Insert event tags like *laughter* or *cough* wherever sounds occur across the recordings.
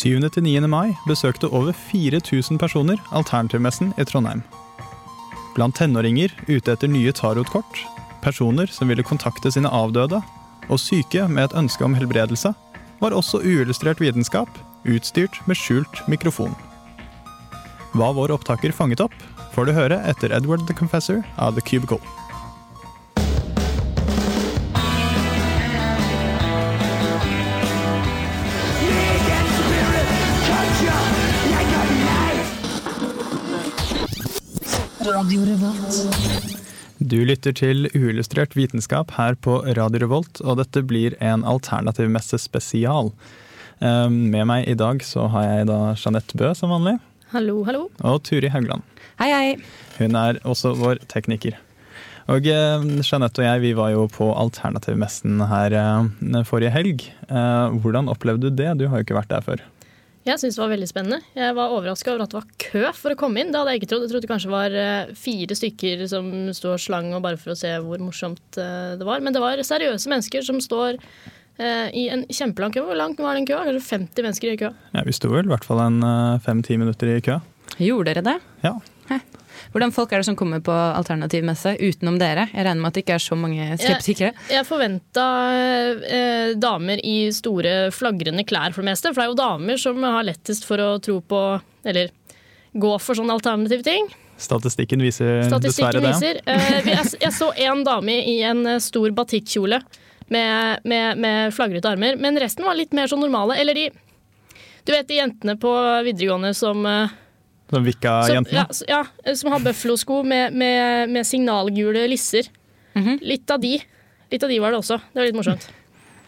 Syvende til 9. mai besøkte over 4000 personer Alternativmessen i Trondheim. Blant tenåringer ute etter nye tarotkort, personer som ville kontakte sine avdøde, og syke med et ønske om helbredelse, var også uillustrert vitenskap utstyrt med skjult mikrofon. Hva vår opptaker fanget opp, får du høre etter Edward the Confessor av The Cubicle. Du lytter til uillustrert vitenskap her på Radio Revolt, og dette blir en alternativmesse spesial. Eh, Med meg i dag så har jeg da Jeanette Bø som vanlig, Hallo, hallo. og Turi Haugland. Hei, hei. Hun er også vår tekniker. Og eh, Jeanette og jeg vi var jo på alternativmessen her eh, forrige helg. Eh, hvordan opplevde du det? Du har jo ikke vært der før. Jeg syns det var veldig spennende. Jeg var overraska over at det var kø for å komme inn. Det hadde jeg ikke trodd. Jeg trodde det kanskje var eh, fire stykker som sto og slang og bare for å se hvor morsomt eh, det var. Men det var seriøse mennesker som står eh, i en kjempelang kø. Hvor lang var den køa? Kanskje 50 mennesker i kø. Ja, vi sto vel i hvert fall en fem-ti minutter i kø. Gjorde dere det? Ja. Hæ. Hvordan folk er det som kommer på alternativmesse utenom dere? Jeg regner med at det ikke er så mange skeptikere. Jeg forventa eh, damer i store, flagrende klær for det meste. For det er jo damer som har lettest for å tro på Eller gå for sånne alternative ting. Statistikken viser Statistikken dessverre det. viser. Eh, jeg, jeg så en dame i en eh, stor batikkjole med, med, med flagrete armer, men resten var litt mer sånn normale. Eller de Du vet de jentene på videregående som eh, Som som, Vika-jentene. ja, ja, som har bøflosko med, med, med signalgule lisser. Mhm. Litt av de. Litt av de var det også. Det var litt morsomt.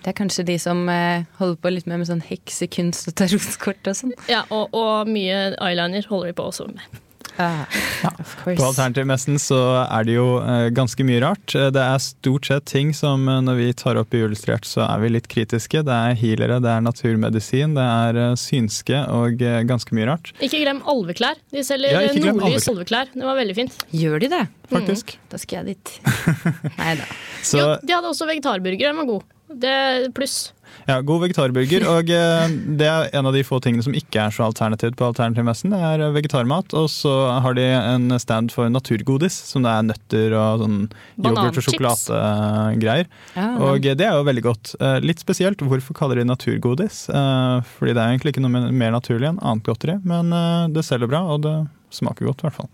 Det er kanskje de som eh, holder på litt mer med sånn heksekunst og tarotkort og sånn. Ja, og, og mye eyeliner holder de på også med. Ah, ja. course. På alternativmessen så er det jo eh, ganske mye rart. Det er stort sett ting som eh, når vi tar opp i Illustrert, så er vi litt kritiske. Det er healere, det er naturmedisin, det er eh, synske og ganske mye rart, Ikke glem alveklær. De selger Ja, nordlys alveklær. Det var veldig fint. Gjør de det? faktisk. Da skal jeg dit. *laughs* Nei da. Jo, de hadde også vegetarburger. Den var god. Det er pluss. ja, god vegetarburger. Og eh, det er en av de få tingene som ikke er så alternativt på alternativmessen. Det er eh, vegetarmat. Og så har de en stand for naturgodis, som det er nøtter og sånn yoghurt og sjokoladegreier. Ja, Og det er jo veldig godt. Eh, Litt spesielt, hvorfor kaller de naturgodis? Eh, Fordi det er egentlig ikke noe mer- naturlig enn annet godteri, men eh, det selger bra, og det smaker godt i hvert fall.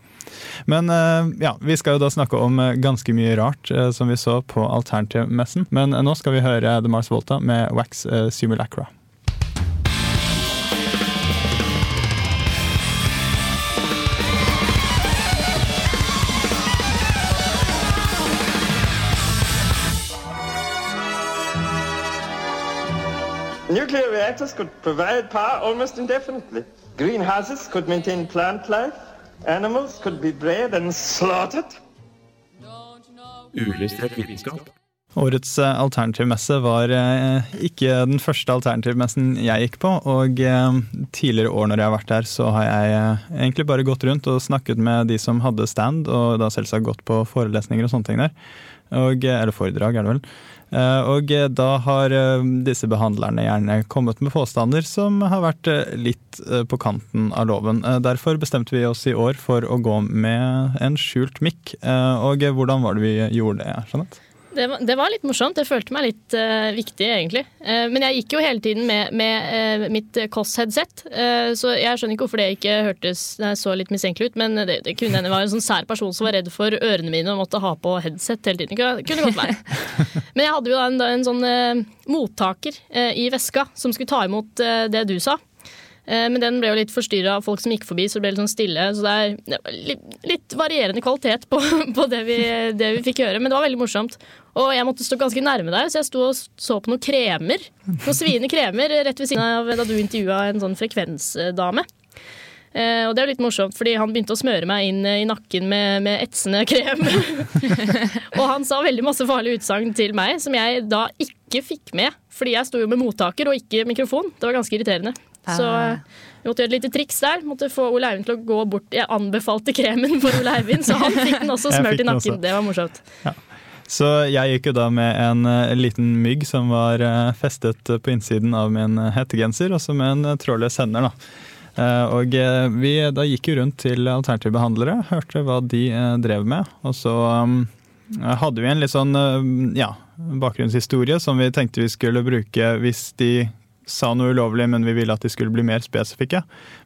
Men eh, ja, vi skal jo da snakke om eh, ganske mye rart eh, som vi så på Alternativmessen. Men nå skal vi høre The Mars Volta med Wax Simulacra. Nuclear reactors could provide power almost indefinitely. Greenhouses could maintain plant life. Animals could be bred and slaughtered. Uillustrert vitenskap. Årets eh, alternativmesse var eh, ikke den første alternativmessen jeg gikk på. Og eh, tidligere år når jeg har vært der, så har jeg egentlig bare gått rundt og snakket med de som hadde stand, og da selvsagt gått på forelesninger og sånne ting der. Og, eller foredrag, er det vel. Eh, Og eh, da har eh, disse behandlerne gjerne kommet med påstander som har vært litt på kanten av loven. Derfor bestemte vi oss i år for å gå med en skjult mikk. Og hvordan var det vi gjorde det, Jeanette? Det var, det var litt morsomt. Jeg følte meg litt uh, viktig, egentlig. Uh, men jeg gikk jo hele tiden med, med uh, mitt Koss-headset, så jeg skjønner ikke hvorfor det ikke hørtes Nei, så litt mistenkelig ut. Men det, det kunne hende det var en sånn sær person som var redd for ørene mine og måtte ha på headset hele tiden. Det kunne, godt være. *laughs* Men jeg hadde jo da en, en sånn mottaker i veska som skulle ta imot det du sa. Eh, Men den ble jo litt forstyrra av folk som gikk forbi, så det ble litt sånn stille. Så det er litt, litt varierende kvalitet på, *laughs* på det, vi, det vi fikk høre, men det var veldig morsomt. Og jeg måtte stå ganske nærme der, så jeg sto og så på noen kremer. Noen sviende kremer rett ved siden av da du intervjua en sånn frekvensdame. Eh, og det er litt morsomt, fordi han begynte å smøre meg inn eh, i nakken med, med etsende krem. *laughs* og han sa veldig masse farlige utsagn til meg, som jeg da ikke fikk med. Fordi jeg sto jo med mottaker og ikke mikrofon. Det var ganske irriterende. Så Ah. eh, jeg måtte gjøre et lite triks der. Måtte få Ole Eivind til å gå bort Jeg anbefalte kremen for Ole Eivind, så han fikk den også *laughs* smurt i nakken. Det var morsomt. Så jeg gikk jo da med en eh, liten mygg som var eh, festet på innsiden av min hettegenser, også med en trådløs hender, da. Og vi da gikk jo rundt til alternative behandlere, hørte hva de drev med. Og så um, hadde vi en litt sånn ja, bakgrunnshistorie som vi tenkte vi skulle bruke hvis de sa noe ulovlig, men vi ville at de skulle bli mer spesifikke.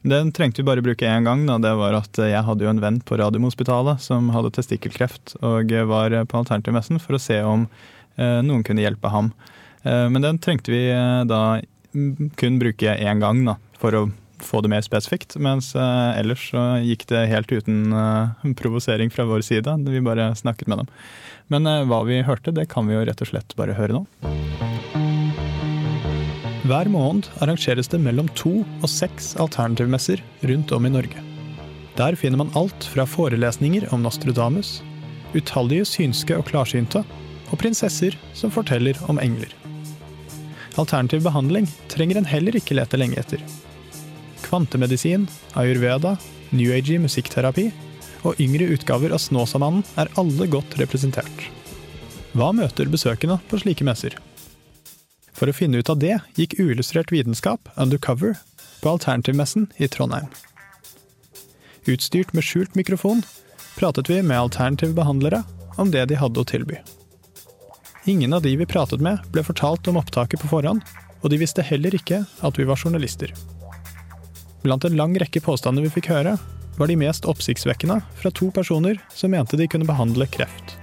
Den trengte vi bare bruke én gang. Da. Det var at jeg hadde jo en venn på Radiumhospitalet som hadde testikkelkreft og var på Alternativmessen for å se om eh, noen kunne hjelpe ham. Eh, men den trengte vi eh, da kun bruke én gang da, for å få det mer spesifikt. Mens eh, ellers så gikk det helt uten eh, provosering fra vår side. Vi bare snakket med dem. Men eh, hva vi hørte, det kan vi jo rett og slett bare høre nå. Hver måned arrangeres det mellom to og seks alternativmesser rundt om i Norge. Der finner man alt fra forelesninger om Nostradamus, utallige synske og klarsynte, og prinsesser som forteller om engler. Alternativ behandling trenger en heller ikke lete lenge etter. Kvantemedisin, ayurveda, new age musikkterapi og yngre utgaver av Snåsamannen er alle godt representert. Hva møter besøkende på slike messer? For å finne ut av det gikk uillustrert vitenskap undercover på Alternativmessen i Trondheim. Utstyrt med skjult mikrofon pratet vi med alternative behandlere om det de hadde å tilby. Ingen av de vi pratet med, ble fortalt om opptaket på forhånd, og de visste heller ikke at vi var journalister. Blant en lang rekke påstander vi fikk høre, var de mest oppsiktsvekkende fra to personer som mente de kunne behandle kreft.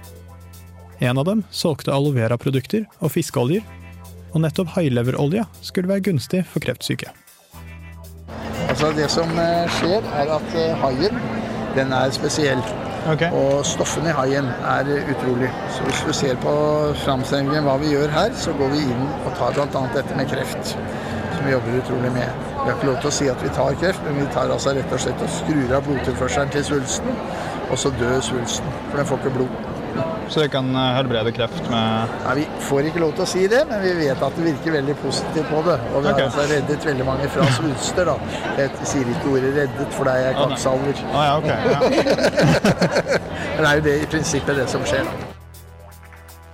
En av dem solgte aloe vera-produkter og fiskeoljer, og nettopp haileverolje skulle være gunstig for kreftsyke. Altså Det som eh, skjer, er at eh, haien den er spesiell. Og stoffene i haien er utrolig. Så hvis du ser på framstillingen hva vi gjør her, så går vi inn og tar bl.a. dette med kreft. Som vi jobber utrolig med. Vi har ikke lov til å si at vi tar kreft, men vi tar altså rett og slett og skrur av blodtilførselen til svulsten. Og så dør svulsten, for den får ikke blod. Så vi kan eh, helbrede kreft med Nei, Vi får ikke lov til å si det, men vi vet at det virker veldig positivt på det. Og vi har altså reddet veldig mange fra svulster. da. Jeg sier ikke ordet 'reddet', for det er nei. kvakksalver. Å ja, okay, Ja. *laughs* Men det er jo det, i prinsippet det som skjer. da.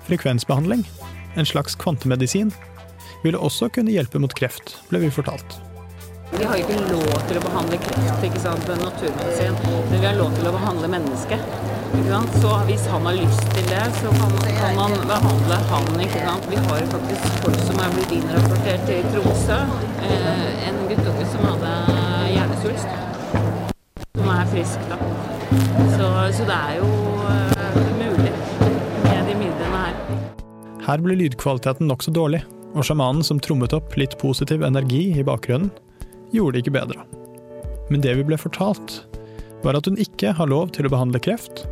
Frekvensbehandling, en slags kvantemedisin, ville også kunne hjelpe mot kreft, ble vi fortalt. Vi har ikke lov til å behandle kreft ikke sant, naturmedisin, men vi har lov til å behandle mennesket. Ikke sant? Så hvis han har lyst til det, så kan, kan man behandle han. Ikke sant? Vi har jo faktisk folk som er blitt innrapportert til Tromsø. Eh, en guttunge som hadde hjernesvulst, som er frisk, da. Så, så det er jo eh, mulig med de midlene her. Her ble lydkvaliteten nokså dårlig, og sjamanen som trommet opp litt positiv energi i bakgrunnen, gjorde det ikke bedre. Men det vi ble fortalt, var at hun ikke har lov til å behandle kreft,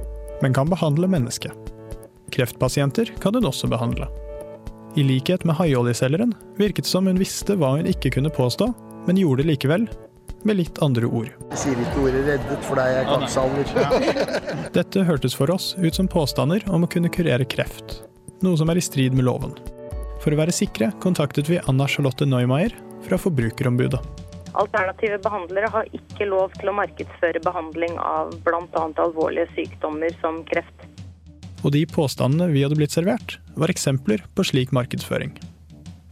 men kan behandle mennesket. Kreftpasienter kan hun også behandle. I likhet med haioljeselgeren virket det som hun visste hva hun ikke kunne påstå, men gjorde det likevel, med litt andre ord. Jeg sier ikke ordet 'reddet', for det er kvakksalver. *laughs* Dette hørtes for oss ut som påstander om å kunne kurere kreft, noe som er i strid med loven. For å være sikre kontaktet vi Anna Charlotte Neumeier fra Forbrukerombudet. Alternative behandlere har ikke lov til å markedsføre behandling av bl.a. alvorlige sykdommer som kreft. Og de påstandene vi hadde blitt servert, var eksempler på slik markedsføring.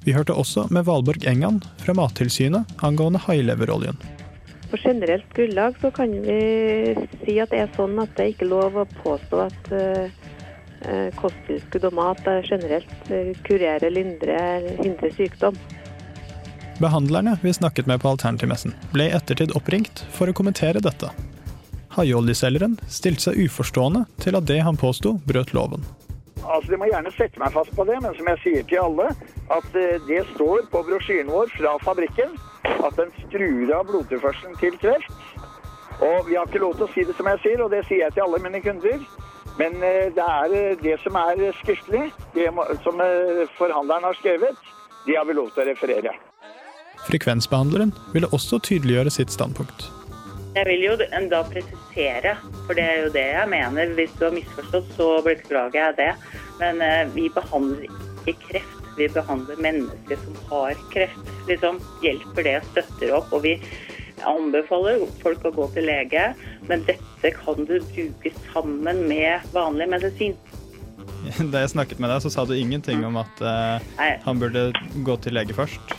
Vi hørte også med Valborg Engan fra Mattilsynet angående haileveroljen. På generelt grunnlag så kan vi si at det er sånn at det ikke er lov å påstå at eh, kosttilskudd og mat er generelt eh, kurerer, lindrer eller hindrer sykdom. Behandlerne vi snakket med på Alternativmessen, ble i ettertid oppringt for å kommentere dette. Haioljeselgeren stilte seg uforstående til at det han påsto, brøt loven. Altså, De må gjerne sette meg fast på det, men som jeg sier til alle, at eh, det står på brosjyren vår fra fabrikken. at den skrur av blodtilførselen til kreft. Og vi har ikke lov til å si det som jeg sier, og det sier jeg til alle mine kunder. Men eh, det er eh, det som er skriftlig, det som forhandleren har skrevet, det har vi lov til å referere. Frekvensbehandleren ville også tydeliggjøre sitt standpunkt. Jeg vil jo enda presisere, for det er jo det jeg mener. Hvis du har misforstått, så beklager jeg det. Men eh, vi behandler ikke kreft, vi behandler mennesker som har kreft. Liksom hjelper det, støtter opp. Og vi anbefaler folk å gå til lege, men dette kan du bruke sammen med vanlig medisin. *laughs* Da jeg snakket med deg, så sa du ingenting om at eh, han burde gå til lege først.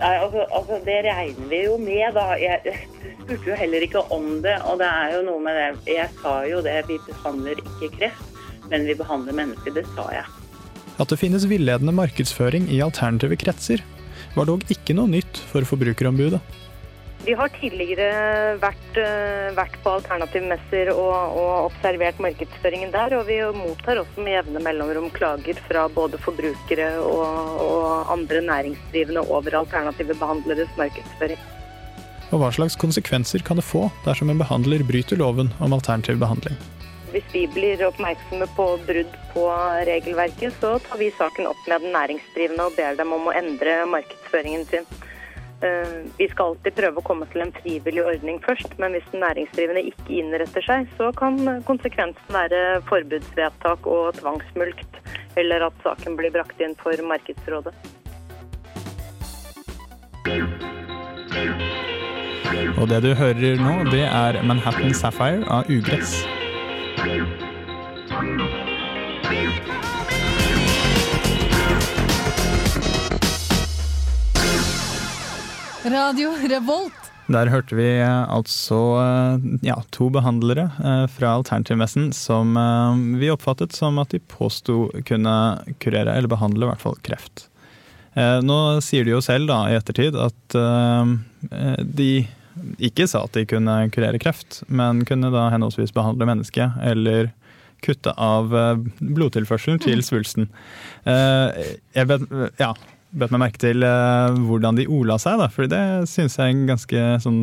Nei, altså, altså, det regner vi jo med, da. Jeg spurte jo heller ikke om det. Og det er jo noe med det Jeg sa jo det, vi behandler ikke kreft, men vi behandler mennesker. Det sa jeg. At det finnes villedende markedsføring i alternative kretser, var dog ikke noe nytt for Forbrukerombudet. Vi har tidligere vært, eh, vært på alternativmesser og, og observert markedsføringen der, og vi mottar også med jevne mellomrom klager fra både forbrukere og, og andre næringsdrivende over alternative behandleres markedsføring. Og hva slags konsekvenser kan det få dersom en behandler bryter loven om alternativ behandling? Hvis vi blir oppmerksomme på brudd på regelverket, så tar vi saken opp med den næringsdrivende og ber dem om å endre markedsføringen sin. Eh, Vi skal alltid prøve å komme til en frivillig ordning først, men hvis næringsdrivende ikke innretter seg, så kan konsekvensen være forbudsvedtak og tvangsmulkt, eller at saken blir brakt inn for Markedsrådet. Og det du hører nå, det er Manhattan Sapphire av Ugress. Radio Revolt. Der hørte vi eh, altså eh, ja, to behandlere eh, fra Alternativmessen som vi oppfattet som at de påsto kunne kurere eller behandle i hvert fall kreft. Nå sier de jo selv da i ettertid at de ikke sa at de kunne kurere kreft, men kunne da henholdsvis behandle mennesket eller kutte av blodtilførselen til svulsten. Eh, Jeg vet, ja, bet meg merke til uh, hvordan de ola seg, da, for det syns jeg er ganske sånn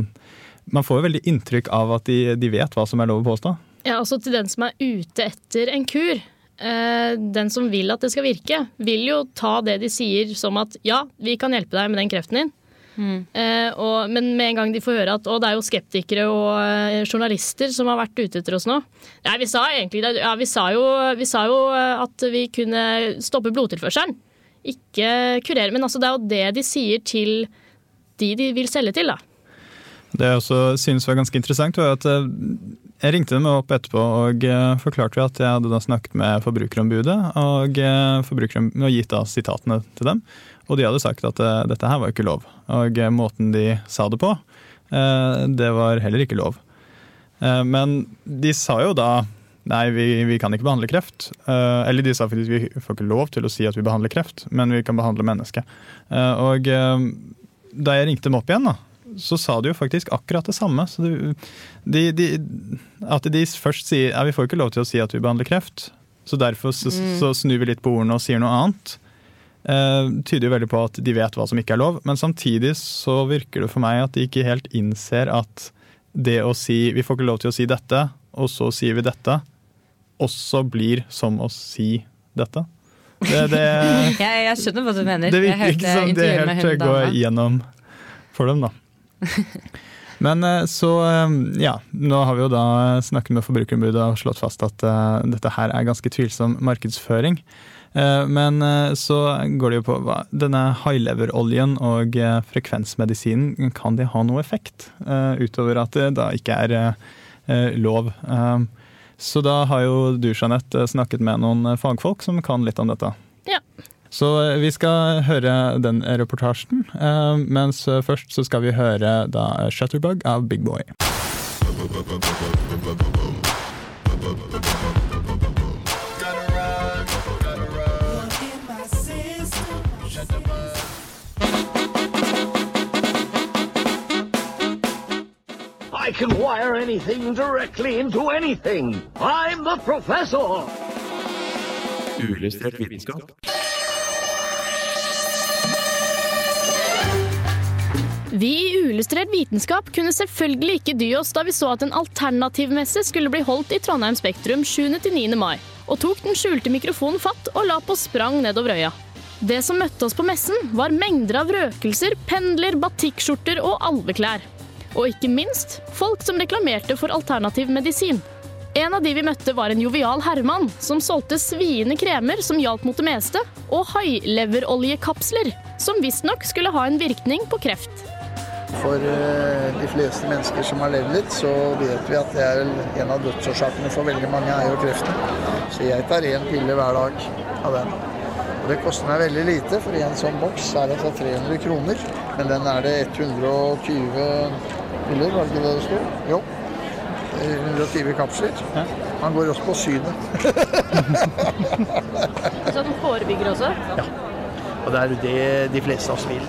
Man får jo veldig inntrykk av at de, de vet hva som er lov å påstå. Ja, altså til den som er ute etter en kur. Eh, den som vil at det skal virke, vil jo ta det de sier som at ja, vi kan hjelpe deg med den kreften din. Eh, og, men med en gang de får høre at å, det er jo skeptikere og eh, journalister som har vært ute etter oss nå. Nei, vi sa egentlig det. Ja, vi sa, jo, vi sa jo at vi kunne stoppe blodtilførselen. Ikke kurere. Men altså, det er jo det de sier til de de vil selge til, da. Det jeg også synes var ganske interessant, var at eh, jeg ringte dem opp etterpå og eh, forklarte at jeg hadde snakket med Forbrukerombudet og, eh, og gitt da sitatene til dem. Og de hadde sagt at dette her var ikke lov. Og måten de sa det på, det var heller ikke lov. Men de sa jo da Nei, vi, vi kan ikke behandle kreft. Uh, eller de sa faktisk vi får ikke lov til å si at vi behandler kreft, men vi kan behandle mennesket. Uh, og eh, da jeg ringte dem opp igjen, da, så sa de jo faktisk akkurat det samme. Så de, de, at de først sier ja, vi får ikke lov til å si at vi behandler kreft, så derfor så, Mm. så snur vi litt på ordene og sier noe annet. Eh, tyder jo veldig på at de vet hva som ikke er lov, men samtidig så virker det for meg at de ikke helt innser at det å si vi får ikke lov til å si dette, og så sier vi dette, også blir som å si dette. Det, det, *laughs* Jeg, jeg skjønner hva du mener. det virker ikke som det helt går gjennom for dem, da. *laughs* Men eh, så, eh, ja. Nå har vi jo da snakket med Forbrukerombudet og slått fast at uh, dette her er ganske tvilsom markedsføring. Uh, Men uh, så går det jo på hva denne high-lever-oljen og frekvensmedisinen, kan de ha noe effekt? Utover at det da ikke er lov. Eh, Så da har jo du, Jeanette, eh, snakket med noen eh, fagfolk som kan litt om dette. Ja. Så eh, vi skal høre den reportasjen, mens først så skal vi høre da Shutterbug av Big Boy. Can wire anything directly into anything. I'm the professor. Uillustrert vitenskap. Vi i Uillustrert vitenskap kunne selvfølgelig ikke dy oss da vi så at en alternativmesse skulle bli holdt i Trondheim Spektrum 7.-9. mai, og tok den skjulte mikrofonen fatt og la på sprang nedover øya. Det som møtte oss på messen, var mengder av røkelser, pendler, batikkskjorter og alveklær. Og ikke minst folk som reklamerte for alternativ medisin. En av de vi møtte var en jovial herremann som solgte sviende kremer som hjalp mot det meste, og haileveroljekapsler, som visstnok skulle ha en virkning på kreft. For eh, de fleste mennesker som har levd litt, så vet vi at det er en av dødsårsakene for veldig mange er jo kreften. Så jeg tar én pille hver dag av den. Og det koster meg veldig lite, for i en sånn boks er det altså 300 kroner. Men den er det 120 piller, var det ikke det det sto? Jo. 120 kapsler. Han går også på synet. *laughs* Så den forebygger også? Ja. Og det er det de fleste av oss vil.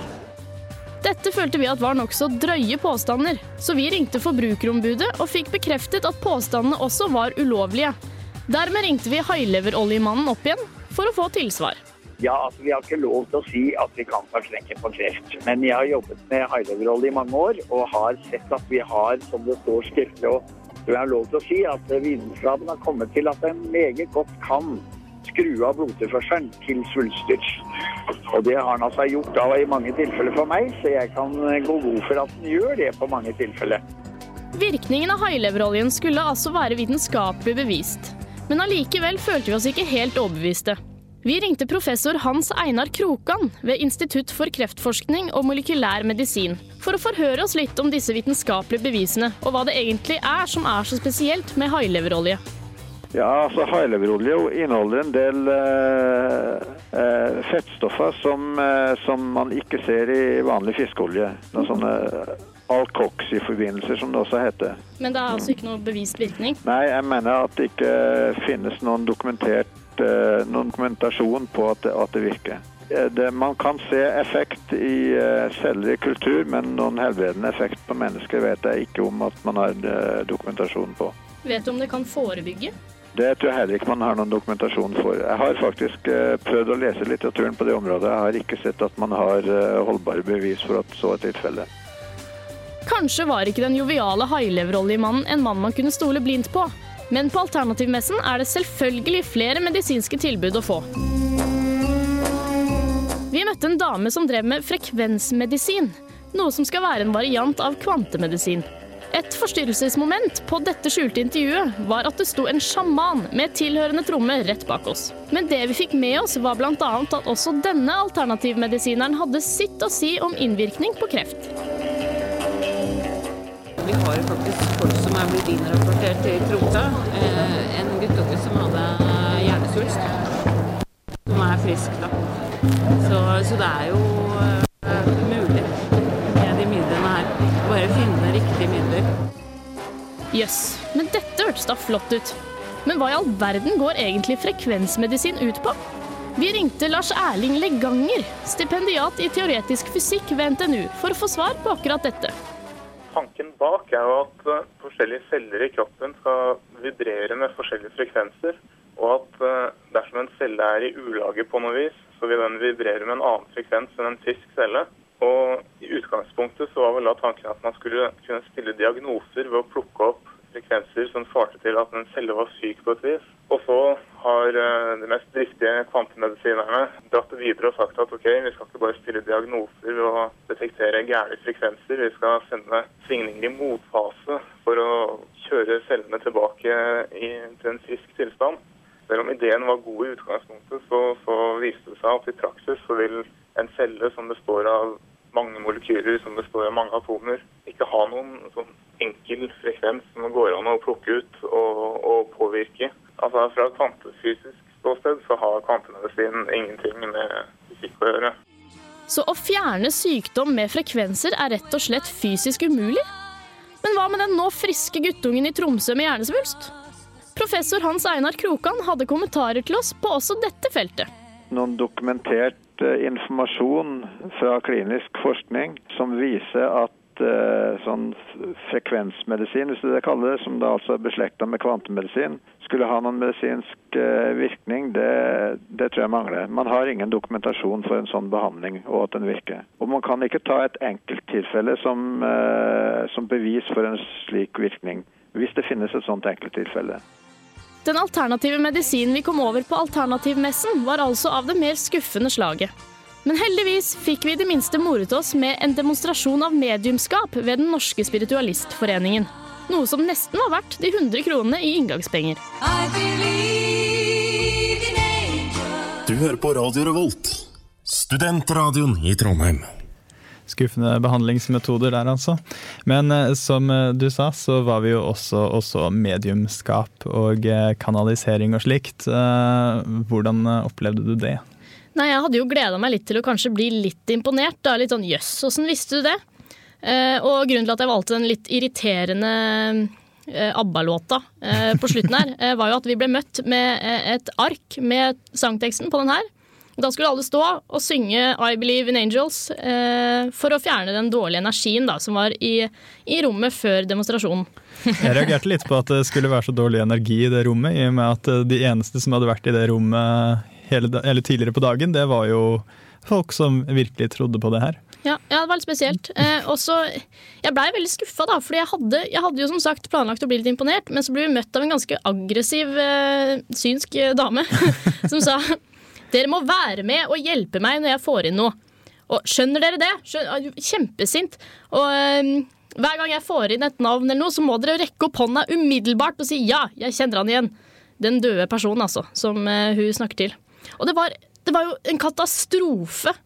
Dette følte vi at var nokså drøye påstander, så vi ringte Forbrukerombudet og fikk bekreftet at påstandene også var ulovlige. Dermed ringte vi haileveroljemannen opp igjen for å få tilsvar. Ja, altså Vi har ikke lov til å si at vi kan ta knekken på kreft. Men jeg har jobbet med haileverolje i mange år og har sett at vi har, som det står skriftlig, og vi har lov til å si at vitenskapen har kommet til at en meget godt kan skru av blodtilførselen til svulster. Og det har den altså gjort da i mange tilfeller for meg, så jeg kan gå god for at den gjør det på mange tilfeller. Virkningen av haileveroljen skulle altså være vitenskapelig bevist. Men allikevel følte vi oss ikke helt overbeviste. Vi ringte professor Hans Einar Krokan ved Institutt for kreftforskning og molekylær medisin for å forhøre oss litt om disse vitenskapelige bevisene, og hva det egentlig er som er så spesielt med haileverolje. Ja, altså Haileverolje inneholder en del eh, eh, fettstoffer som, eh, som, man ikke ser i vanlig fiskeolje. Noen sånne alkoxy-forbindelser, som det også heter. Men det er altså ikke noe bevist virkning? Nei, jeg mener at det ikke finnes noen dokumentert eh, noen dokumentasjon på at det, at det virker. Eh, det, man kan se effekt i celler i kultur, men noen helbredende effekt på mennesker vet jeg ikke om at man har dokumentasjon på. Vet du om det kan forebygge? Det tror jeg heller ikke man har noen dokumentasjon for. Jeg har faktisk prøvd å lese litteraturen på det området. Jeg har ikke sett at man har holdbare bevis for at så er tilfellet. Kanskje var ikke den joviale haileveroljemannen en mann man kunne stole blindt på. Men på Alternativmessen er det selvfølgelig flere medisinske tilbud å få. Vi møtte en dame som drev med frekvensmedisin, noe som skal være en variant av kvantemedisin. Et forstyrrelsesmoment på dette skjulte intervjuet var at det sto en sjaman med tilhørende tromme rett bak oss. Men det vi fikk med oss, var bl.a. at også denne alternativmedisineren hadde sitt å si om innvirkning på kreft. Vi har faktisk som er blitt innrapportert til Tromsø. Eh, en guttunge som hadde hjernesvulst. Som er frisk, da. Så, så det er jo uh, mulig med de midlene her. Bare finne riktige midler. Jøss, yes, men dette hørtes da flott ut. Men hva i all verden går egentlig frekvensmedisin ut på? Vi ringte Lars Erling Leganger, stipendiat i teoretisk fysikk ved NTNU, for å få svar på akkurat dette tanken bak er jo at eh, forskjellige celler i kroppen skal vibrere med forskjellige frekvenser. Og at eh, dersom en celle er i ulage på noe vis, så vil den vibrere med en annen frekvens enn en frisk celle. Og i utgangspunktet så var vel da tanken at man skulle kunne stille diagnoser ved å plukke opp frekvenser som svarte til at en celle var syk på et vis. Og så har eh, de mest driftige kvantemedisinerne dratt det videre og sagt at ok, vi skal ikke bare stille diagnoser og detektere gærne frekvenser, vi skal sende svingninger i motfase for å kjøre cellene tilbake i, til en frisk tilstand. Selv om ideen var god i utgangspunktet, så, så viste det seg at i praksis så vil en celle som består av mange molekyler, som består av mange atomer, ikke ha noen sånn enkel frekvens som det går an å plukke ut og, og påvirke. Altså Fra et kvantefysisk ståsted så har kvantemedisin ingenting med fysikk å gjøre. Så å fjerne sykdom med frekvenser er rett og slett fysisk umulig? Men hva med den nå friske guttungen i Tromsø med hjernesvulst? Professor Hans Einar Krokan hadde kommentarer til oss på også dette feltet. Noen dokumentert eh, informasjon fra klinisk forskning som viser at eh, sånn frekvensmedisin, hvis du det kaller det, som da altså er beslekta med kvantemedisin, skulle ha noen medisinsk eh, virkning, det, det, tror jeg mangler. Man har ingen dokumentasjon for en sånn behandling og at den virker. Og man kan ikke ta et enkelttilfelle som, som bevis for en slik virkning, hvis det finnes et sånt enkelttilfelle. Den alternative medisinen vi kom over på alternativmessen, var altså av det mer skuffende slaget. Men heldigvis fikk vi i det minste moret oss med en demonstrasjon av mediumskap ved Den norske spiritualistforeningen. Noe som nesten var verdt de 100 kronene i inngangspenger. Du hører på Radio Revolt, studentradioen i Trondheim. Skuffende behandlingsmetoder der, altså. Men eh, som eh, du sa, så var vi jo også, også mediumskap og eh, kanalisering og slikt. Hvordan opplevde du det? Nei, jeg hadde jo gleda meg litt til å kanskje bli litt imponert. Da. Litt sånn jøss, åssen visste du det? Og grunnen til at jeg valgte den litt irriterende ABBA-låta på slutten her, *laughs* var jo at vi ble møtt med et ark med sangteksten på den her. Da skulle alle stå og synge I Believe in Angels eh, for å fjerne den dårlige energien da, som var i, i rommet før demonstrasjonen. *laughs* Jeg reagerte litt på at det skulle være så dårlig energi i det rommet, i og med at de eneste som hadde vært i det rommet hele, hele tidligere på dagen, det var jo folk som virkelig trodde på det her. Ja, ja det var litt spesielt. Eh, også, jeg blei veldig skuffa, da, fordi jeg hadde, jeg hadde, jo som sagt planlagt å bli litt imponert, men så ble vi møtt av en ganske aggressiv eh, synsk dame *laughs* som sa dere må være med og hjelpe meg når jeg får inn noe. Og skjønner dere det? Skjønner, kjempesint. Og um, hver gang jeg får inn et navn, eller noe, så må dere rekke opp hånda umiddelbart og si ja, jeg kjenner han igjen. Den døde personen, altså, som uh, hun snakker til. Og det var, det var jo en katastrofe.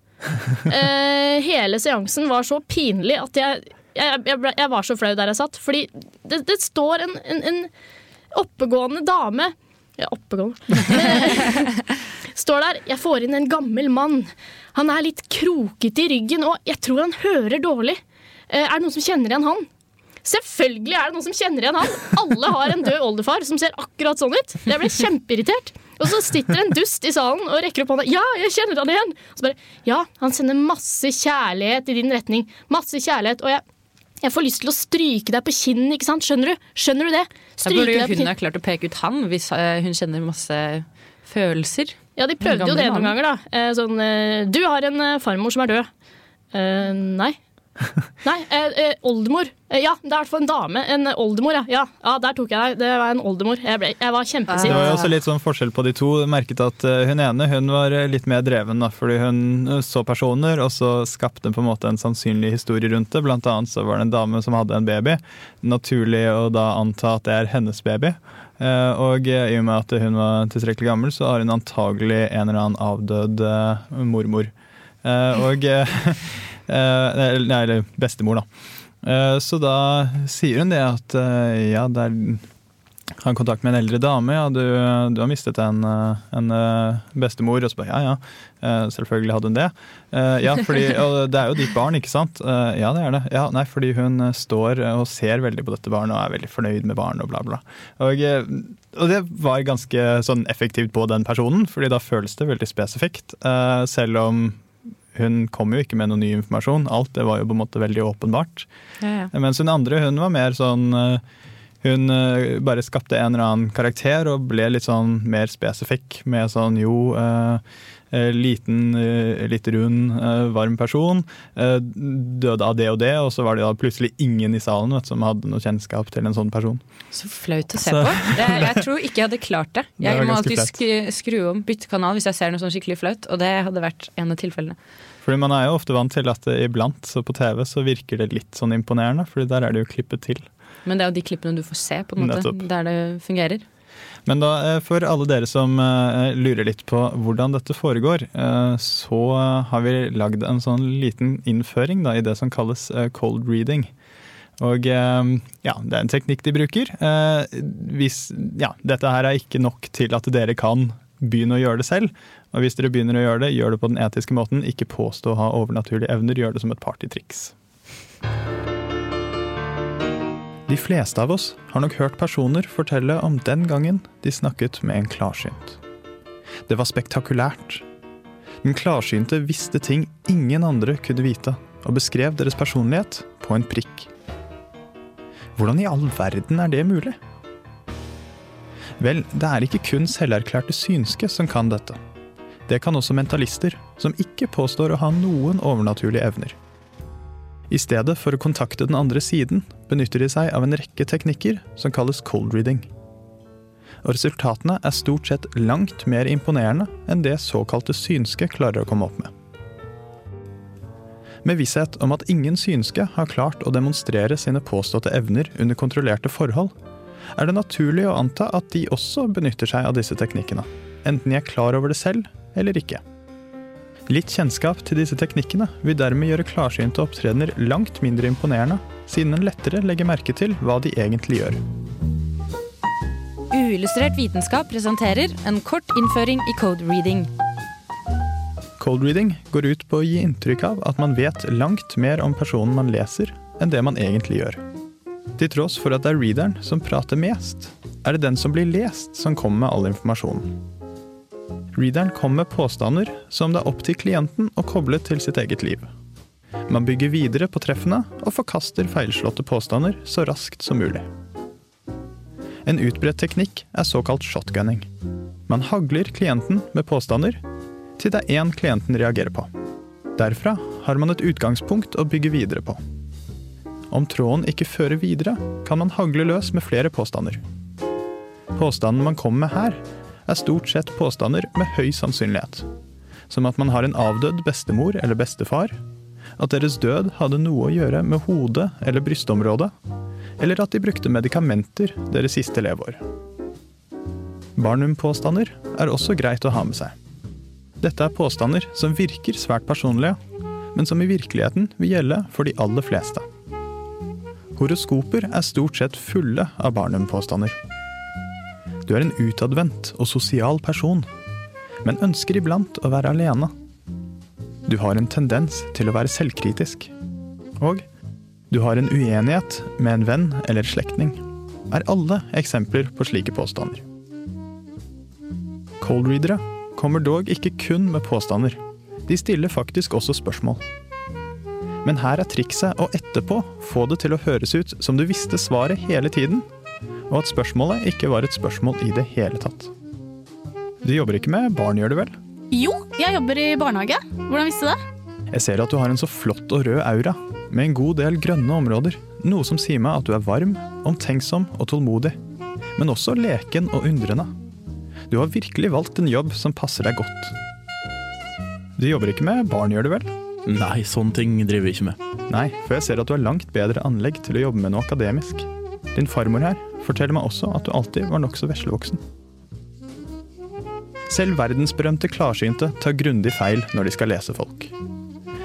uh, *laughs* hele seansen var så pinlig at jeg, jeg, jeg, jeg, var så flau der jeg satt. Fordi det, det står en, en, en, oppegående dame Ja, oppegående *laughs* Står der. Jeg får inn en gammel mann. Han er litt krokete i ryggen, og jeg tror han hører dårlig. Eh, er det noen som kjenner igjen han? Selvfølgelig er det noen som kjenner igjen han! Alle har en død oldefar som ser akkurat sånn ut. Jeg ble kjempeirritert. Og så sitter en dust i salen og rekker opp hånda. Ja, jeg kjenner han igjen! Og så bare, ja, han sender masse kjærlighet i din retning. Masse kjærlighet. Og jeg, jeg får lyst til å stryke deg på kinnen, ikke sant? Skjønner du? Skjønner du det? Stryke da burde jo hun ha klart å peke ut han, hvis eh, hun kjenner masse følelser. Ja, de prøvde jo det noen ganger, da. Eh, sånn, eh, du har en farmor som er død. Uh, nei. *laughs* Nei, eh, eh, oldemor. Eh, ja, det er i hvert fall en dame. En oldemor, ja. ja. ja. der tok jeg deg. Det var en oldemor. Jeg, ble, jeg var kjempesint. Det var jo også litt sånn forskjell på de to. Merket at eh, Hun ene hun var litt mer dreven, da, fordi hun så personer, og så skapte hun på en måte en sannsynlig historie rundt det. Blant annet så var det en dame som hadde en baby. Naturlig å da anta at det er hennes baby. Og i og med at hun var tilstrekkelig gammel, så har hun antagelig en eller annen avdød mormor. Og Eh, *laughs* nei, eller bestemor, da. Eh, så da sier hun det at eh, ja, det er har kontakt med en eldre dame. Ja, du, du har mistet en, en, bestemor. Og så bare ja, ja. Selvfølgelig hadde hun det. Ja, fordi, *laughs* og det er jo ditt barn, ikke sant? Ja, det er det. Ja, nei, fordi hun står og ser veldig på dette barnet og er veldig fornøyd med barnet og bla, bla. Og, og det var ganske sånn effektivt på den personen, fordi da føles det veldig spesifikt. Selv om hun kom jo ikke med noe ny informasjon. Alt det var jo på en måte veldig åpenbart. Ja, ja. Mens hun andre hun var mer sånn eh, Hun eh, bare skapte en eller annen karakter og ble litt sånn mer spesifikk med sånn jo uh, liten, litt rund, varm person. Døde av det og det, og så var det da plutselig ingen i salen vet, som hadde noe kjennskap til en sånn person. Så flaut å se så. på. Jeg, jeg, tror ikke jeg hadde klart det. *laughs* Jeg det må alltid skru, skru om, bytte kanal hvis jeg ser noe sånn skikkelig flaut, og det hadde vært en av tilfellene. Fordi Man er jo ofte vant til at iblant så på TV så virker det litt sånn imponerende, fordi der er det jo klippet til. Men det er jo de klippene du får se, på en måte, Nettopp. der det fungerer. Men da, eh, for alle dere som uh, lurer litt på hvordan dette foregår, uh, så har vi lagd en sånn liten innføring da, i det som kalles cold reading. Og ja, det er en teknikk de bruker. Hvis, ja, dette her er ikke nok til at dere kan begynne å gjøre det selv. Og hvis dere begynner å gjøre det, gjør det på den etiske måten. Ikke påstå å ha overnaturlige evner, gjør det som et partytriks. De fleste av oss har nok hørt personer fortelle om den gangen de snakket med en klarsynt. Det var spektakulært. Den klarsynte visste ting ingen andre kunne vite, og beskrev deres personlighet på en prikk. Hvordan i all verden er det mulig? Vel, det er ikke kun selverklærte synske som kan dette. Det kan også mentalister, som ikke påstår å ha noen overnaturlige evner. I stedet for å kontakte den andre siden, benytter de seg av en rekke teknikker som kalles cold reading. Og resultatene er stort sett langt mer imponerende enn det såkalte synske klarer å komme opp med. Med visshet om at ingen synske har klart å demonstrere sine påståtte evner under kontrollerte forhold, er det naturlig å anta at de også benytter seg av disse teknikkene, enten de er klar over det selv eller ikke. Litt kjennskap til disse teknikkene vil dermed gjøre klarsynte opptredener langt mindre imponerende, siden en lettere legger merke til hva de egentlig gjør. Uillustrert vitenskap presenterer en kort innføring i code reading. Cold reading går ut på å gi inntrykk av at man vet langt mer om personen man leser, enn det man egentlig gjør. Til tross for at det er readeren som prater mest, er det den som blir lest, som kommer med all informasjonen. Readeren kommer med påstander som det er opp til klienten å koble til sitt eget liv. Man bygger videre på treffene og forkaster feilslåtte påstander så raskt som mulig. En utbredt teknikk er såkalt shotgunning. Man hagler klienten med påstander til det er én klienten reagerer på. Derfra har man et utgangspunkt å bygge videre på. Om tråden ikke fører videre, kan man hagle løs med flere påstander. Påstanden man kommer med her, er stort sett påstander med høy sannsynlighet. Som at man har en avdød bestemor eller bestefar, at deres død hadde noe å gjøre med hodet eller brystområdet, eller at de brukte medikamenter deres siste leveår. Barnum-påstander er også greit å ha med seg. Dette er påstander som virker svært personlige, men som i virkeligheten vil gjelde for de aller fleste. Horoskoper er stort sett fulle av Barnum-påstander. Du er en utadvendt og sosial person, men ønsker iblant å være alene. Du har en tendens til å være selvkritisk. Og du har en uenighet med en venn eller slektning. Er alle eksempler på slike påstander. Cold-readere kommer dog ikke kun med påstander. De stiller faktisk også spørsmål. Men her er trikset å etterpå få det til å høres ut som du visste svaret hele tiden, og at spørsmålet ikke var et spørsmål i det hele tatt. Du jobber ikke med barn, gjør du vel? Jo, jeg jobber i barnehage. Hvordan visste du det? Jeg ser at du har en så flott og rød aura, med en god del grønne områder. Noe som sier meg at du er varm, omtenksom og tålmodig. Men også leken og undrende. Du har virkelig valgt en jobb som passer deg godt. Du jobber ikke med barn, gjør du vel? Nei, sånne ting driver vi ikke med. Nei, for jeg ser at du har langt bedre anlegg til å jobbe med noe akademisk. Din farmor her forteller meg også at du alltid var nokså veslevoksen. Selv verdensberømte klarsynte tar grundig feil når de skal lese folk.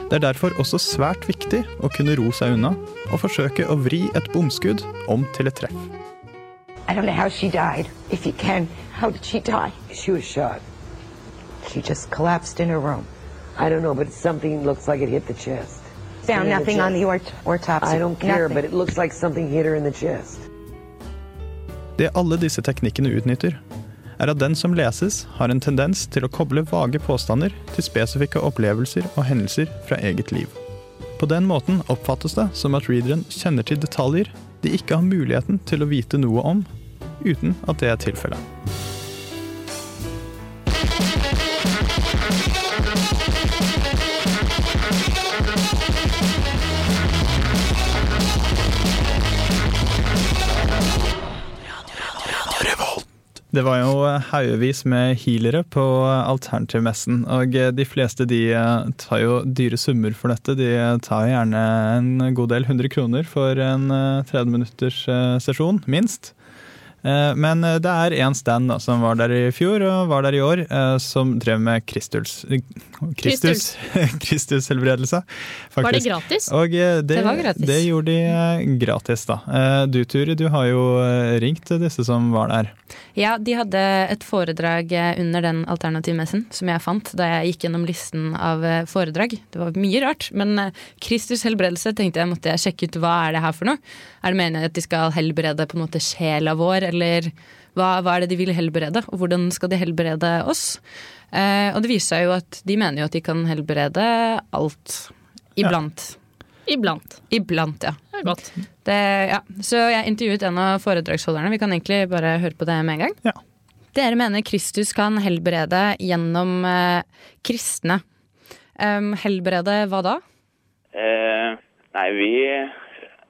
Det er derfor også svært viktig å kunne ro seg unna og forsøke å vri et bomskudd om til et treff. I don't know how she died. If you can, how did she die? She was shot. She just collapsed in her room. I don't know, but something looks like it hit the chest. Found nothing the on the autopsy. I don't care, nothing. but it looks like something hit her in the chest. Det alle disse teknikkene utnytter, er at den som leses, har en tendens til å koble vage påstander til spesifikke opplevelser og hendelser fra eget liv. På den måten oppfattes det som at readeren kjenner til detaljer de ikke har muligheten til å vite noe om, uten at det er tilfellet. Det var jo haugevis med healere på alternativmessen, og de fleste de tar jo dyre summer for dette. De tar gjerne en god del hundre kroner for en 30 minutters eh, sesjon, minst. Eh, men eh, det er én stand da, som var der i fjor og var der i år, eh, som drev med Kristus Kristus, *laughs* Kristushelbredelse. Var det gratis? Og det, det var gratis. Det gjorde de gratis, da. Du Turi, du har jo ringt disse som var der. Ja, de hadde et foredrag under den alternativmessen som jeg fant da jeg gikk gjennom listen av foredrag. Det var mye rart, men Kristus helbredelse tenkte jeg måtte jeg sjekke ut hva er det her for noe. Er det meningen at de skal helbrede på en måte sjela vår, eller hva, hva, er det de vil helbrede, og hvordan skal de helbrede oss? Eh, og det viser seg jo at de mener jo at de kan helbrede alt. Iblant. Iblant. Iblant, ja. Det er godt. Det, ja. Så jeg intervjuet en av foredragsholderne. Vi kan egentlig bare høre på det med en gang. Dere mener Kristus kan helbrede gjennom eh, kristne. Um, helbrede hva da? Eh, nei, vi,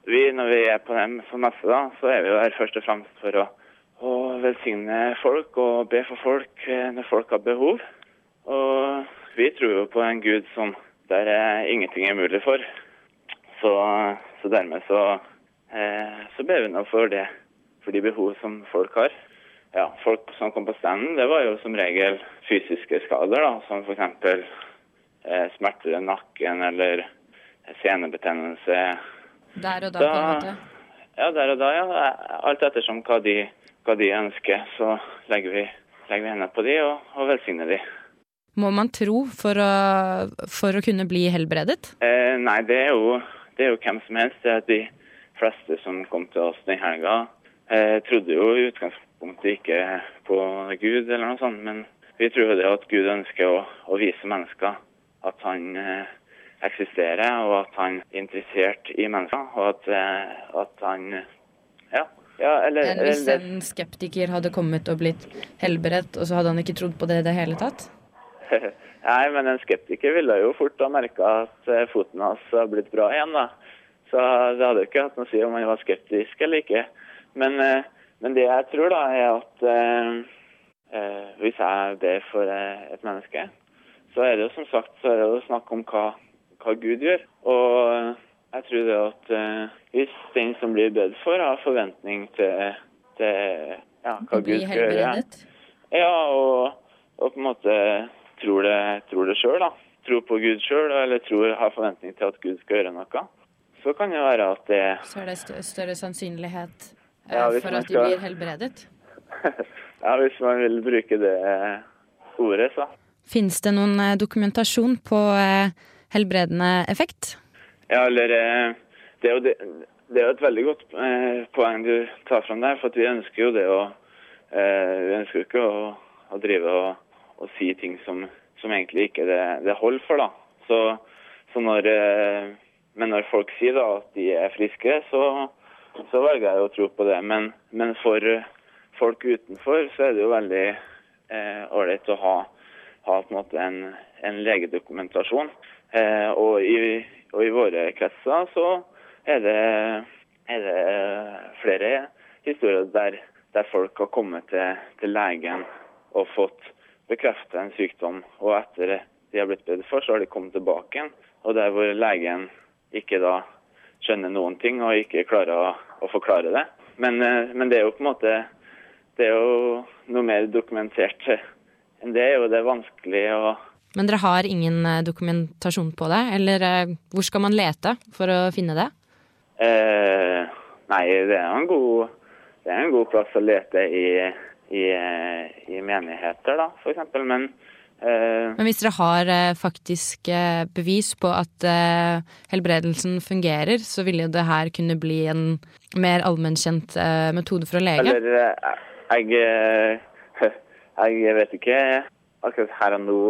vi når vi er på dem som messe, da, så er vi jo her først og fremst for å, å velsigne folk og be for folk eh, når folk har behov. Og vi tror jo på en Gud som der er ingenting er mulig for. Så, så dermed så, eh, så ber vi nå for det, for de behov som folk har. Ja, Folk som kom på standen, det var jo som regel fysiske skader, da, som f.eks. Eh, smerter i nakken eller senebetennelse. Der og da, på en måte. Ja, der og da, ja. Alt ettersom hva de, hva de ønsker, så legger vi, legger vi hendene på de og, og velsigner de. Må man tro for å, for å kunne bli helbredet? Eh, nei, det er, jo, det er jo hvem som helst. Det er de fleste som kom til oss den helga, eh, trodde jo i utgangspunktet ikke på Gud eller noe sånt, men vi tror jo det at Gud ønsker å, å vise mennesker at han eh, eksisterer, og at han er interessert i mennesker, og at, eh, at han Ja. ja eller, Men hvis en skeptiker hadde kommet og blitt helbredt, og så hadde han ikke trodd på det i det hele tatt? *laughs* Nei, men en skeptiker ville jo fort ha merka at eh, foten hans har blitt bra igjen, da. Så det hadde jo ikke hatt noe å si om han var skeptisk eller ikke. Men, eh, men det jeg tror, da, er at eh, hvis jeg ber for et menneske, så er det jo som sagt så er det jo snakk om hva, hva Gud gjør. Og jeg tror det at eh, hvis den som blir bedt for, har forventning til, til ja, hva Gud skal gjøre ja, og, og på en måte tror det, tror det sjøl, da. Tror på Gud sjøl, eller tror, har forventning til at Gud skal gjøre noe. Så kan det være at det Så er det stø- større sannsynlighet eh, Ja, for at at de blir helbredet? *laughs* Ja, hvis man vil bruke det ordet, så. Fins det noen eh, dokumentasjon på eh, helbredende effekt? Ja, eller eh, Det er jo, det, det er jo et veldig godt eh, poeng du tar fram der, for vi ønsker jo det å eh, Vi ønsker jo ikke å, å drive og, og si ting som, som egentlig ikke det, det holder for, da. Så, så når eh, Men når folk sier da at de er friske, så, så velger jeg å tro på det. Men, men for folk utenfor så er det jo veldig eh, ålreit å ha, ha en en, en legedokumentasjon. Eh, og, i, og i våre kretser så er det, er det flere historier der, der folk har kommet til, til legen og fått bekreftet en sykdom, og etter de har blitt bedt for, så har de kommet tilbake igjen. Og der hvor legen ikke da skjønner noen ting og ikke klarer å, å forklare det. Men, eh, men det er jo på en måte det er jo noe mer dokumentert enn det. Og det er vanskelig å Men dere har ingen eh, dokumentasjon på det? Eller eh, hvor skal man lete for å finne det? eh, Nei, det er en god, det er en god plass å lete i, i, eh, i menigheter, da, eksempel. Men eh, Men hvis dere har faktisk bevis på at eh, helbredelsen fungerer, så vil jo det her kunne bli en mer allmennkjent metode for å lege. Eller jeg, *laughs* jeg vet ikke akkurat her og nå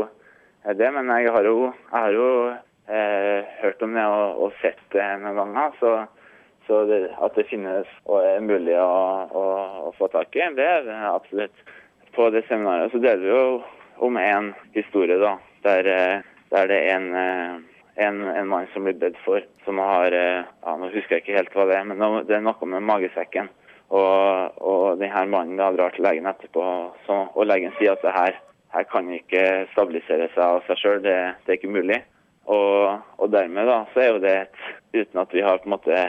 det, men jeg har jo, jeg har jo eh, hørt om det og, og sett det noen ganger. Så, så det, at det finnes og er mulig å, å, å få tak i, det er det absolutt. På det seminaret så deler vi jo om en historie da, der, eh, der det er en, eh, en, en mann som blir bedt for, som har eh, ja, Nå husker jeg ikke helt hva det er, men det er noe med magesekken. Og, og denne mannen da drar til legen etterpå, så, og legen sier at det her, her kan ikke stabilisere seg av seg sjøl, det, det er ikke mulig. Og, og dermed da, så er jo det et, uten at vi har på en måte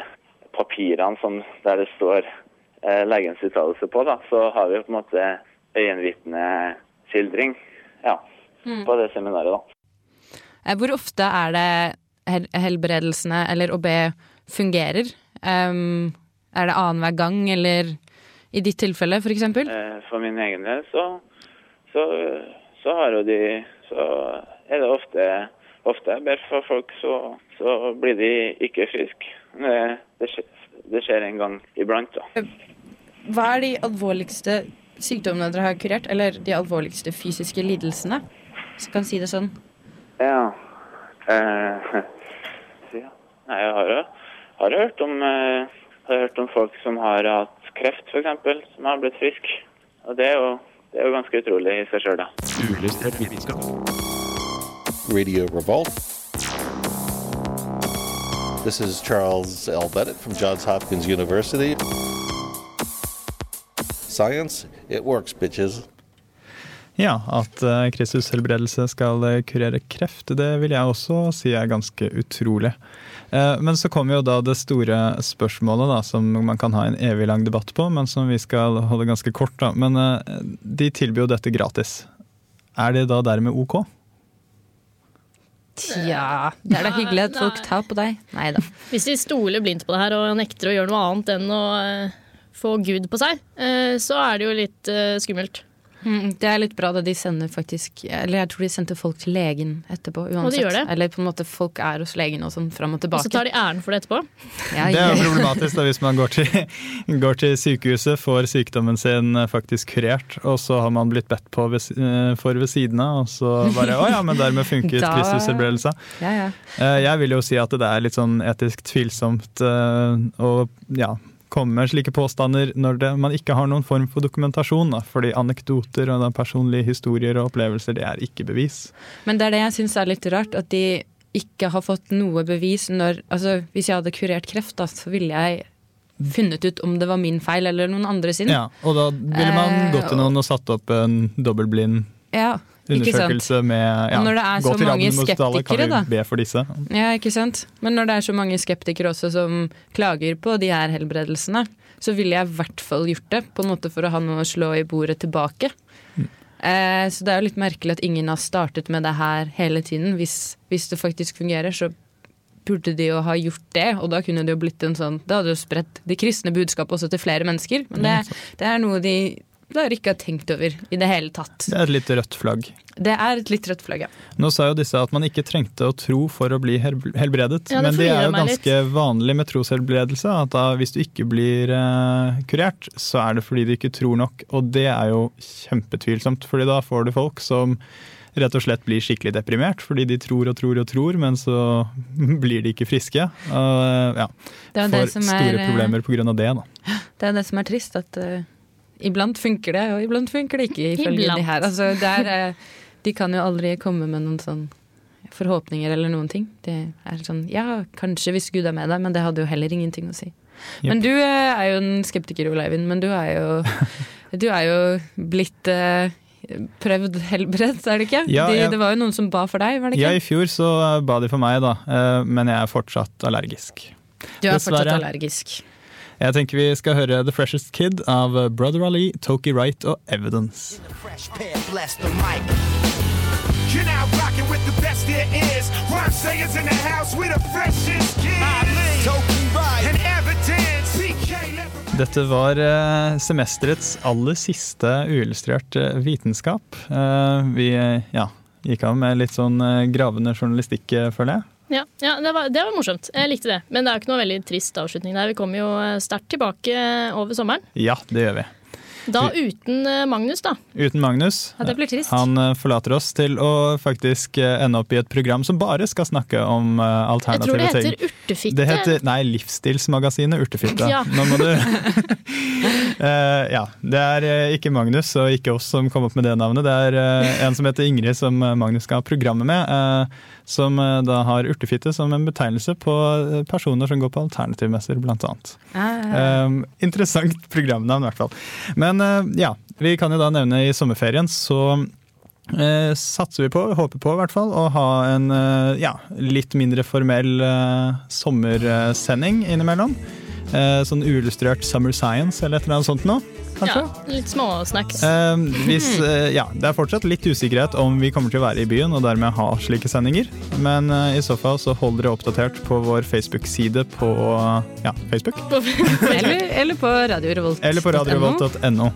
papirene som, der det står eh, legens uttalelse på, da, så har vi jo på en måte øyenvitneskildring ja, Mm. på det seminaret. da. Eh, Hvor ofte er det hel helbredelsene, eller be, fungerer? Um, er det annenhver gang, eller i ditt tilfelle, for eksempel? Eh, For min egen del så, så, så de Så er det ofte ofte jeg ber for folk, så, så blir de ikke friske. Det, det, skjer, en gang iblant, da. Hva er de alvorligste sykdommene dere har kurert, eller de alvorligste fysiske lidelsene? Så kan si det sånn. Ja. Eh, *laughs* ja. Nei, jeg har jo har hørt om, eh, har hørt om folk som har hatt kreft, f.eks., som har blitt frisk. Og det er jo, det er jo ganske utrolig i seg sjøl, da. Uillustrert vitenskap. Radio Revolt. This is Charles L. Bennett from Johns Hopkins University. Science, it works, bitches. Ja, at eh, Kristus helbredelse skal eh, kurere kreft, det vil jeg også si er ganske utrolig. Eh, Men så kommer jo da det store spørsmålet, da, som man kan ha en evig lang debatt på, men som vi skal holde ganske kort. da. Men de tilbyr jo dette gratis. Er det da dermed ok? Tja, det er da hyggelig at folk tar på deg. Nei da. Hvis de stoler blindt på det her og nekter å gjøre noe annet enn å få Gud på seg, eh, så er det jo litt skummelt. Mm, Det er litt bra da de sender faktisk Eller jeg tror de sendte folk til legen etterpå. uansett. Og de gjør det? Eller på en måte folk er hos legen og sånn fram og tilbake. Og så tar de æren for det etterpå. *laughs* Ja, Det er jo problematisk da, hvis man går til, *laughs* går til sykehuset, får sykdommen sin eh, faktisk kurert, og så har man blitt bedt på ved, eh, for ved siden av, og så bare *laughs* Å ja, men dermed funket Da- Kristushelbredelse. Ja, ja. Eh, Jeg vil jo si at det er litt sånn etisk tvilsomt og ja, komme med slike påstander når det, man ikke har noen form for dokumentasjon. Da. Fordi anekdoter og personlige historier og opplevelser, det er ikke bevis. Men det er det jeg syns er litt rart, at de ikke har fått noe bevis når Altså, hvis jeg hadde kurert kreft, da, så ville jeg funnet ut om det var min feil eller noen andre sin. Ja, og da ville man Eh, gått til noen og satt opp en dobbeltblind Ja. Undersøkelse med ja, når det er så mange skeptikere, da. be for disse. Ja, ikke sant? Men når det er så mange skeptikere også som klager på de her helbredelsene, så ville jeg i hvert fall gjort det, på en måte for å ha noe å slå i bordet tilbake. Eh, så det er jo litt merkelig at ingen har startet med det her hele tiden. Hvis, hvis det faktisk fungerer, så burde de jo ha gjort det, og da kunne det jo blitt en sånn Det hadde jo spredt det kristne budskapet også til flere mennesker, men det, det er noe de bare ikke tenkt over i det hele tatt. Det er et litt rødt flagg. Det er et litt rødt flagg, ja. Nå sa jo disse at man ikke trengte å tro for å bli helbredet, Ja, det men det er jo ganske ganske vanlig med troshelbredelse. At da, hvis du ikke blir eh, kurert, så er det fordi du ikke tror nok. Og det er jo kjempetvilsomt, fordi da får du folk som rett og slett blir skikkelig deprimert fordi de tror og tror og tror, men så *laughs* blir de ikke friske. Og eh, ja, Det det får store eh, problemer pga. det. da. Det er det som er trist, at eh, iblant funker det, og iblant funker det ikke, ifølge Iblant. de her. Altså, det er, eh, de kan jo aldri komme med noen sånn forhåpninger eller noen ting. Det er sånn ja, kanskje hvis Gud er med deg, men det hadde jo heller ingenting å si. Men du eh, er jo en skeptiker, Ole Eivind, men du er jo, du er jo blitt eh, prøvd helbredt, er det ikke? Ja, de, jeg- Det var jo noen som ba for deg, var det ikke? Ja, i fjor så ba de for meg, da, eh, men jeg er fortsatt allergisk. Du er fortsatt Dessverre. allergisk. Jeg tenker vi skal høre The Freshest Kid av Brother Ali, Toki Wright og Evidence. Bless the mic. You're now rocking with the best there is. Rhyme sayers in the house with the freshest kids. Token right. And evidence. Dette var eh, semesterets aller siste uillustrert eh, vitenskap. Eh, vi ja, gikk av med litt sånn gravende journalistikk, føler jeg. Ja, ja det, var, det var morsomt. Jeg likte det. Men det er jo ikke noe veldig trist avslutning der. Vi kommer jo eh, sterkt tilbake eh, over sommeren. Ja, det gjør vi. Da uten eh, Magnus, da. Uten Magnus. Ja, det blir trist. Han forlater oss til å faktisk ende opp i et program som bare skal snakke om alternative ting. Jeg tror det ting. heter Urtefitte. Det heter, nei, Livsstilsmagasinet Urtefitte. Ja. *laughs* Nå må du Uh, *laughs* Ja. Det er uh, ikke Magnus og ikke oss som kom opp med det navnet. Det er uh, en som heter Ingrid, som Magnus skal ha programmet med. Som eh, da har urtefitte som en betegnelse på eh, personer som går på alternativmesser, annet. Ah. Um, interessant programnavn, i hvert fall. Men eh, ja, vi kan jo da nevne i sommerferien så eh, satser vi på, håper på i hvert fall, å ha en ja, litt mindre formell sommersending innimellom. Eh, sånn uillustrert Summer Science eller et eller annet sånt noe, kanskje? Ja, litt småsnacks. Eh, hvis, *laughs* eh, ja, det er fortsatt litt usikkerhet om vi kommer til å være i byen og dermed ha slike sendinger. Men eh, i så fall så hold dere oppdatert på vår Facebook-side på ja, Facebook. *laughs* eller, eller på Radio Eller på radiorevolt.no.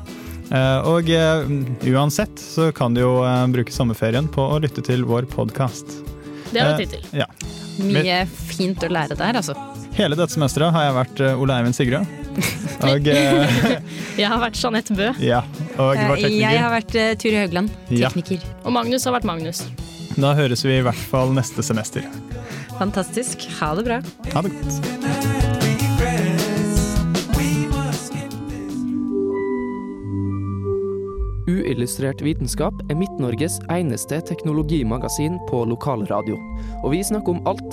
Eh, Og eh, uansett så kan du jo eh, bruke sommerferien på å lytte til vår podkast. Det har vi tid til. Ja. Mye fint å lære der, altså. Hele dette semesteret har jeg vært eh, Ole Eivind Sigrud. Og, eh, *laughs* Jeg har vært Jeanette Bø. ja, og vår tekniker. Jeg har vært uh, Ture Haugland, Ja. Og Magnus har vært Magnus. Da høres vi i hvert fall neste semester. Fantastisk. Ha det bra. Ha det godt. Uillustrert vitenskap er Midt-Norges eneste teknologimagasin på lokalradio. Og vi snakker om alt